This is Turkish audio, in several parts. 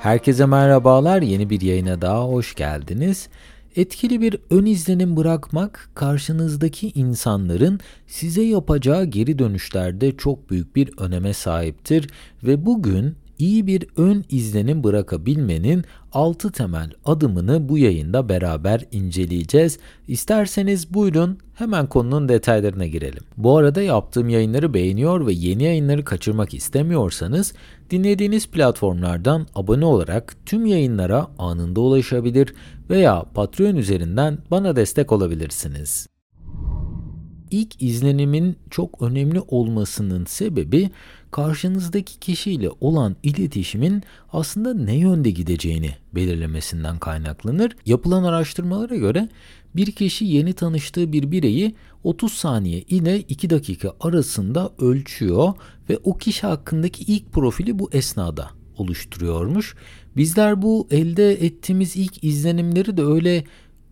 Herkese merhabalar, yeni bir yayına daha hoş geldiniz. Etkili bir ön izlenim bırakmak karşınızdaki insanların size yapacağı geri dönüşlerde çok büyük bir öneme sahiptir ve bugün iyi bir ön izlenim bırakabilmenin 6 temel adımını bu yayında beraber inceleyeceğiz. İsterseniz buyurun hemen konunun detaylarına girelim. Bu arada yaptığım yayınları beğeniyor ve yeni yayınları kaçırmak istemiyorsanız dinlediğiniz platformlardan abone olarak tüm yayınlara anında ulaşabilir veya Patreon üzerinden bana destek olabilirsiniz. İlk izlenimin çok önemli olmasının sebebi karşınızdaki kişiyle olan iletişimin aslında ne yönde gideceğini belirlemesinden kaynaklanır. Yapılan araştırmalara göre bir kişi yeni tanıştığı bir bireyi 30 saniye ile 2 dakika arasında ölçüyor ve o kişi hakkındaki ilk profili bu esnada oluşturuyormuş. Bizler bu elde ettiğimiz ilk izlenimleri de öyle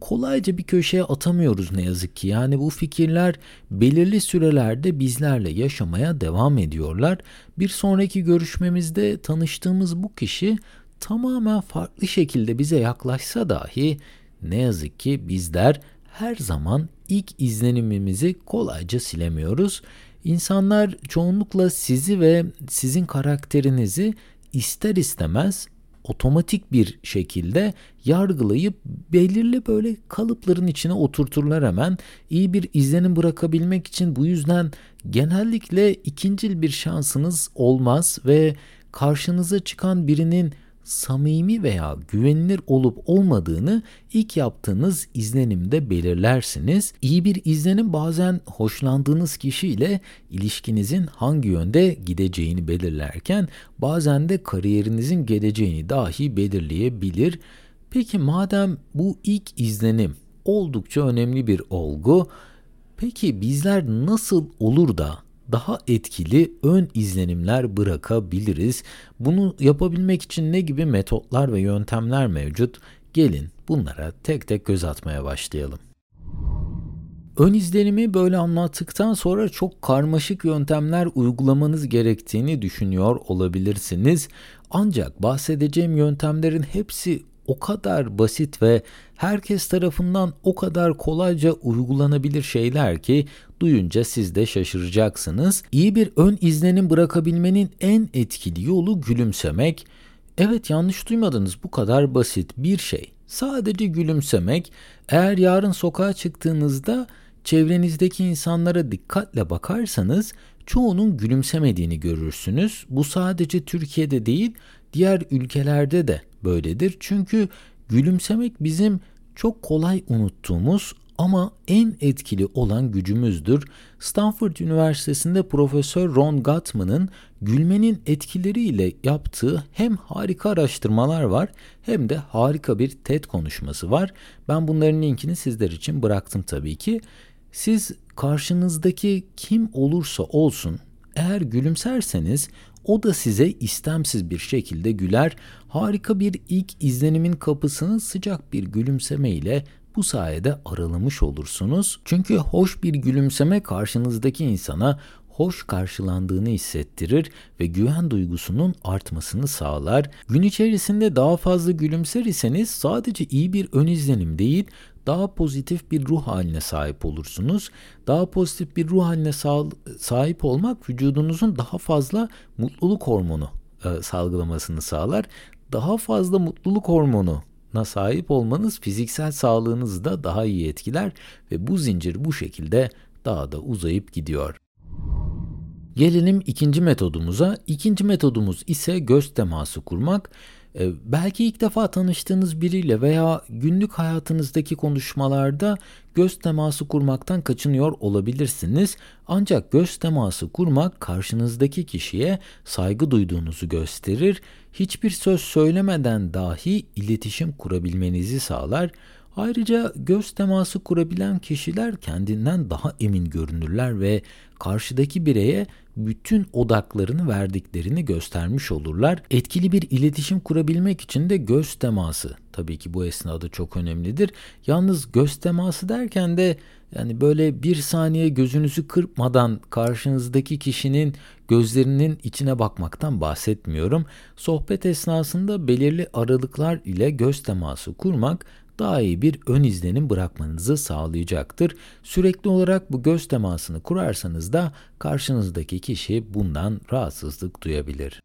kolayca bir köşeye atamıyoruz ne yazık ki. Yani bu fikirler belirli sürelerde bizlerle yaşamaya devam ediyorlar. Bir sonraki görüşmemizde tanıştığımız bu kişi tamamen farklı şekilde bize yaklaşsa dahi ne yazık ki bizler her zaman ilk izlenimimizi kolayca silemiyoruz. İnsanlar çoğunlukla sizi ve sizin karakterinizi ister istemez otomatik bir şekilde yargılayıp belirli böyle kalıpların içine oturturlar hemen. İyi bir izlenim bırakabilmek için bu yüzden genellikle ikincil bir şansınız olmaz ve karşınıza çıkan birinin samimi veya güvenilir olup olmadığını ilk yaptığınız izlenimde belirlersiniz. İyi bir izlenim bazen hoşlandığınız kişiyle ilişkinizin hangi yönde gideceğini belirlerken bazen de kariyerinizin geleceğini dahi belirleyebilir. Peki madem bu ilk izlenim oldukça önemli bir olgu, peki bizler nasıl olur da daha etkili ön izlenimler bırakabiliriz. Bunu yapabilmek için ne gibi metotlar ve yöntemler mevcut? Gelin bunlara tek tek göz atmaya başlayalım. Ön izlenimi böyle anlattıktan sonra çok karmaşık yöntemler uygulamanız gerektiğini düşünüyor olabilirsiniz. Ancak bahsedeceğim yöntemlerin hepsi o kadar basit ve herkes tarafından o kadar kolayca uygulanabilir şeyler ki duyunca siz de şaşıracaksınız. İyi bir ön izlenim bırakabilmenin en etkili yolu gülümsemek. Evet yanlış duymadınız bu kadar basit bir şey. Sadece gülümsemek. Eğer yarın sokağa çıktığınızda çevrenizdeki insanlara dikkatle bakarsanız çoğunun gülümsemediğini görürsünüz. Bu sadece Türkiye'de değil, diğer ülkelerde de böyledir. Çünkü gülümsemek bizim çok kolay unuttuğumuz ama en etkili olan gücümüzdür. Stanford Üniversitesi'nde Profesör Ron Gottman'ın gülmenin etkileriyle yaptığı hem harika araştırmalar var hem de harika bir TED konuşması var. Ben bunların linkini sizler için bıraktım tabii ki. Siz karşınızdaki kim olursa olsun eğer gülümserseniz o da size istemsiz bir şekilde güler. Harika bir ilk izlenimin kapısını sıcak bir gülümseme ile bu sayede aralamış olursunuz. Çünkü hoş bir gülümseme karşınızdaki insana hoş karşılandığını hissettirir ve güven duygusunun artmasını sağlar. Gün içerisinde daha fazla gülümser iseniz sadece iyi bir ön izlenim değil, daha pozitif bir ruh haline sahip olursunuz. Daha pozitif bir ruh haline sahip olmak vücudunuzun daha fazla mutluluk hormonu e, salgılamasını sağlar. Daha fazla mutluluk hormonu sahip olmanız fiziksel sağlığınızı da daha iyi etkiler ve bu zincir bu şekilde daha da uzayıp gidiyor. Gelelim ikinci metodumuza. İkinci metodumuz ise göz teması kurmak. Ee, belki ilk defa tanıştığınız biriyle veya günlük hayatınızdaki konuşmalarda göz teması kurmaktan kaçınıyor olabilirsiniz. Ancak göz teması kurmak karşınızdaki kişiye saygı duyduğunuzu gösterir. Hiçbir söz söylemeden dahi iletişim kurabilmenizi sağlar. Ayrıca göz teması kurabilen kişiler kendinden daha emin görünürler ve karşıdaki bireye bütün odaklarını verdiklerini göstermiş olurlar. Etkili bir iletişim kurabilmek için de göz teması tabii ki bu esnada çok önemlidir. Yalnız göz teması derken de Yani böyle bir saniye gözünüzü kırpmadan karşınızdaki kişinin gözlerinin içine bakmaktan bahsetmiyorum. Sohbet esnasında belirli aralıklar ile göz teması kurmak daha iyi bir ön izlenim bırakmanızı sağlayacaktır. Sürekli olarak bu göz temasını kurarsanız da karşınızdaki kişi bundan rahatsızlık duyabilir.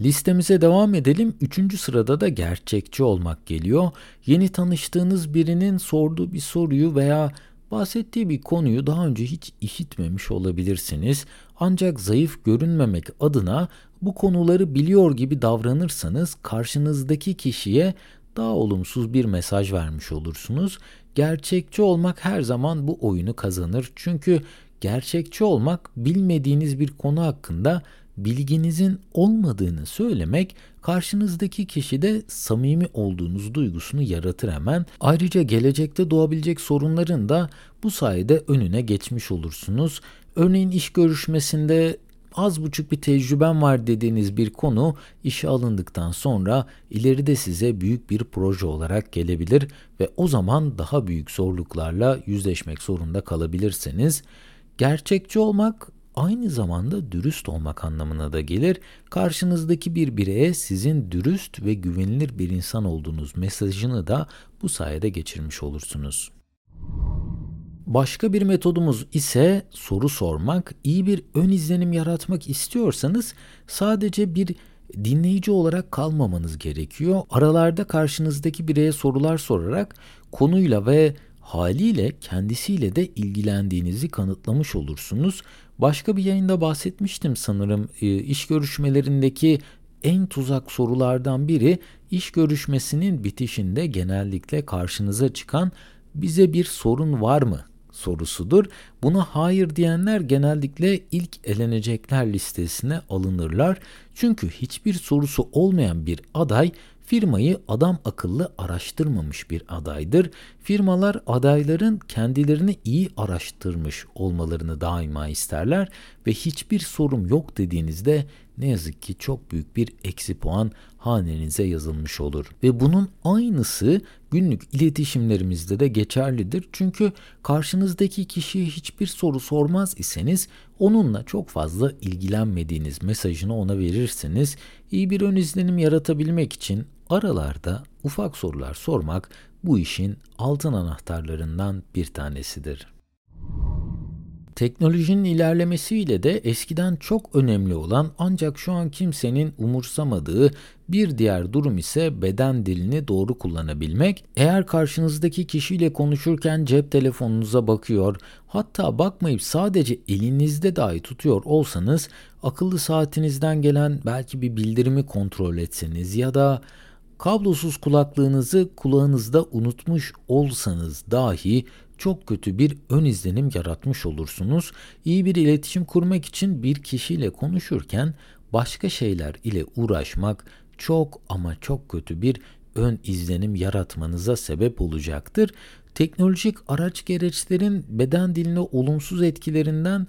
Listemize devam edelim. Üçüncü sırada da gerçekçi olmak geliyor. Yeni tanıştığınız birinin sorduğu bir soruyu veya bahsettiği bir konuyu daha önce hiç işitmemiş olabilirsiniz. Ancak zayıf görünmemek adına bu konuları biliyor gibi davranırsanız karşınızdaki kişiye daha olumsuz bir mesaj vermiş olursunuz. Gerçekçi olmak her zaman bu oyunu kazanır. Çünkü gerçekçi olmak bilmediğiniz bir konu hakkında bilginizin olmadığını söylemek karşınızdaki kişide samimi olduğunuz duygusunu yaratır hemen. Ayrıca gelecekte doğabilecek sorunların da bu sayede önüne geçmiş olursunuz. Örneğin iş görüşmesinde az buçuk bir tecrüben var dediğiniz bir konu işe alındıktan sonra ileride size büyük bir proje olarak gelebilir ve o zaman daha büyük zorluklarla yüzleşmek zorunda kalabilirsiniz. Gerçekçi olmak aynı zamanda dürüst olmak anlamına da gelir. Karşınızdaki bir bireye sizin dürüst ve güvenilir bir insan olduğunuz mesajını da bu sayede geçirmiş olursunuz. Başka bir metodumuz ise soru sormak. İyi bir ön izlenim yaratmak istiyorsanız sadece bir dinleyici olarak kalmamanız gerekiyor. Aralarda karşınızdaki bireye sorular sorarak konuyla ve haliyle kendisiyle de ilgilendiğinizi kanıtlamış olursunuz. Başka bir yayında bahsetmiştim sanırım e, iş görüşmelerindeki en tuzak sorulardan biri iş görüşmesinin bitişinde genellikle karşınıza çıkan bize bir sorun var mı sorusudur. Buna hayır diyenler genellikle ilk elenecekler listesine alınırlar. Çünkü hiçbir sorusu olmayan bir aday firmayı adam akıllı araştırmamış bir adaydır. Firmalar adayların kendilerini iyi araştırmış olmalarını daima isterler ve hiçbir sorum yok dediğinizde ne yazık ki çok büyük bir eksi puan hanenize yazılmış olur. Ve bunun aynısı günlük iletişimlerimizde de geçerlidir. Çünkü karşınızdaki kişiye hiçbir soru sormaz iseniz onunla çok fazla ilgilenmediğiniz mesajını ona verirsiniz. İyi bir ön izlenim yaratabilmek için aralarda ufak sorular sormak bu işin altın anahtarlarından bir tanesidir. Teknolojinin ilerlemesiyle de eskiden çok önemli olan ancak şu an kimsenin umursamadığı bir diğer durum ise beden dilini doğru kullanabilmek. Eğer karşınızdaki kişiyle konuşurken cep telefonunuza bakıyor, hatta bakmayıp sadece elinizde dahi tutuyor olsanız akıllı saatinizden gelen belki bir bildirimi kontrol etseniz ya da kablosuz kulaklığınızı kulağınızda unutmuş olsanız dahi çok kötü bir ön izlenim yaratmış olursunuz. İyi bir iletişim kurmak için bir kişiyle konuşurken başka şeyler ile uğraşmak çok ama çok kötü bir ön izlenim yaratmanıza sebep olacaktır. Teknolojik araç gereçlerin beden diline olumsuz etkilerinden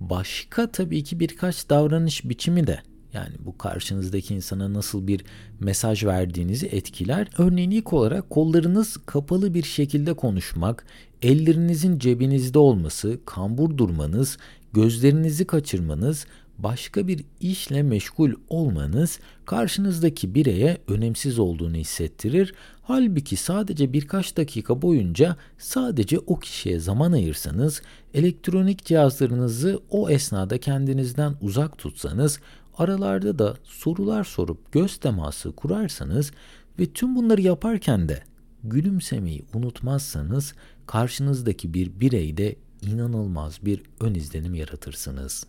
başka tabii ki birkaç davranış biçimi de yani bu karşınızdaki insana nasıl bir mesaj verdiğinizi etkiler. Örneğin ilk olarak kollarınız kapalı bir şekilde konuşmak, ellerinizin cebinizde olması, kambur durmanız, gözlerinizi kaçırmanız, başka bir işle meşgul olmanız karşınızdaki bireye önemsiz olduğunu hissettirir. Halbuki sadece birkaç dakika boyunca sadece o kişiye zaman ayırsanız, elektronik cihazlarınızı o esnada kendinizden uzak tutsanız, aralarda da sorular sorup göz teması kurarsanız ve tüm bunları yaparken de gülümsemeyi unutmazsanız karşınızdaki bir bireyde inanılmaz bir ön izlenim yaratırsınız.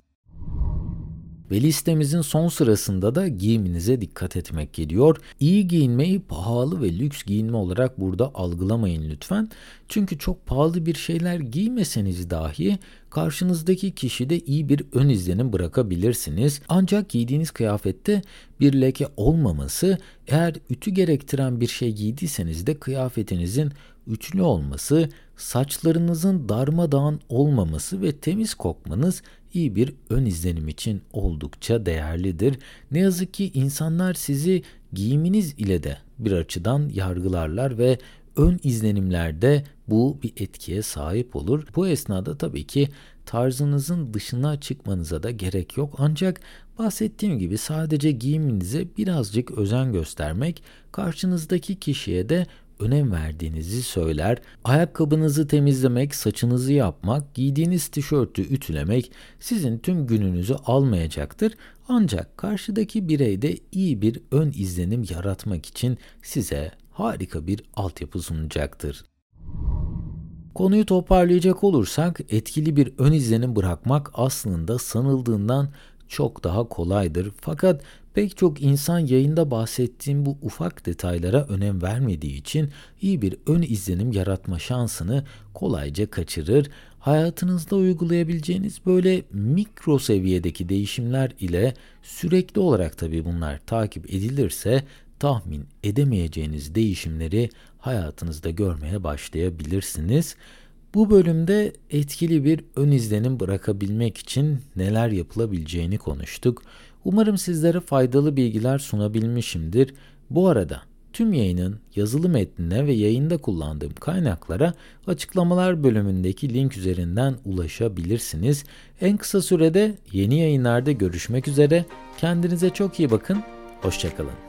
Ve listemizin son sırasında da giyiminize dikkat etmek geliyor. İyi giyinmeyi pahalı ve lüks giyinme olarak burada algılamayın lütfen. Çünkü çok pahalı bir şeyler giymeseniz dahi karşınızdaki kişide iyi bir ön izlenim bırakabilirsiniz. Ancak giydiğiniz kıyafette bir leke olmaması, eğer ütü gerektiren bir şey giydiyseniz de kıyafetinizin üçlü olması, saçlarınızın darmadağın olmaması ve temiz kokmanız iyi bir ön izlenim için oldukça değerlidir. Ne yazık ki insanlar sizi giyiminiz ile de bir açıdan yargılarlar ve ön izlenimlerde bu bir etkiye sahip olur. Bu esnada tabii ki tarzınızın dışına çıkmanıza da gerek yok. Ancak bahsettiğim gibi sadece giyiminize birazcık özen göstermek karşınızdaki kişiye de önem verdiğinizi söyler. Ayakkabınızı temizlemek, saçınızı yapmak, giydiğiniz tişörtü ütülemek sizin tüm gününüzü almayacaktır. Ancak karşıdaki bireyde iyi bir ön izlenim yaratmak için size harika bir altyapı sunacaktır. Konuyu toparlayacak olursak etkili bir ön izlenim bırakmak aslında sanıldığından çok daha kolaydır. Fakat pek çok insan yayında bahsettiğim bu ufak detaylara önem vermediği için iyi bir ön izlenim yaratma şansını kolayca kaçırır. Hayatınızda uygulayabileceğiniz böyle mikro seviyedeki değişimler ile sürekli olarak tabii bunlar takip edilirse tahmin edemeyeceğiniz değişimleri hayatınızda görmeye başlayabilirsiniz. Bu bölümde etkili bir ön izlenim bırakabilmek için neler yapılabileceğini konuştuk. Umarım sizlere faydalı bilgiler sunabilmişimdir. Bu arada tüm yayının yazılı metnine ve yayında kullandığım kaynaklara açıklamalar bölümündeki link üzerinden ulaşabilirsiniz. En kısa sürede yeni yayınlarda görüşmek üzere. Kendinize çok iyi bakın. Hoşçakalın.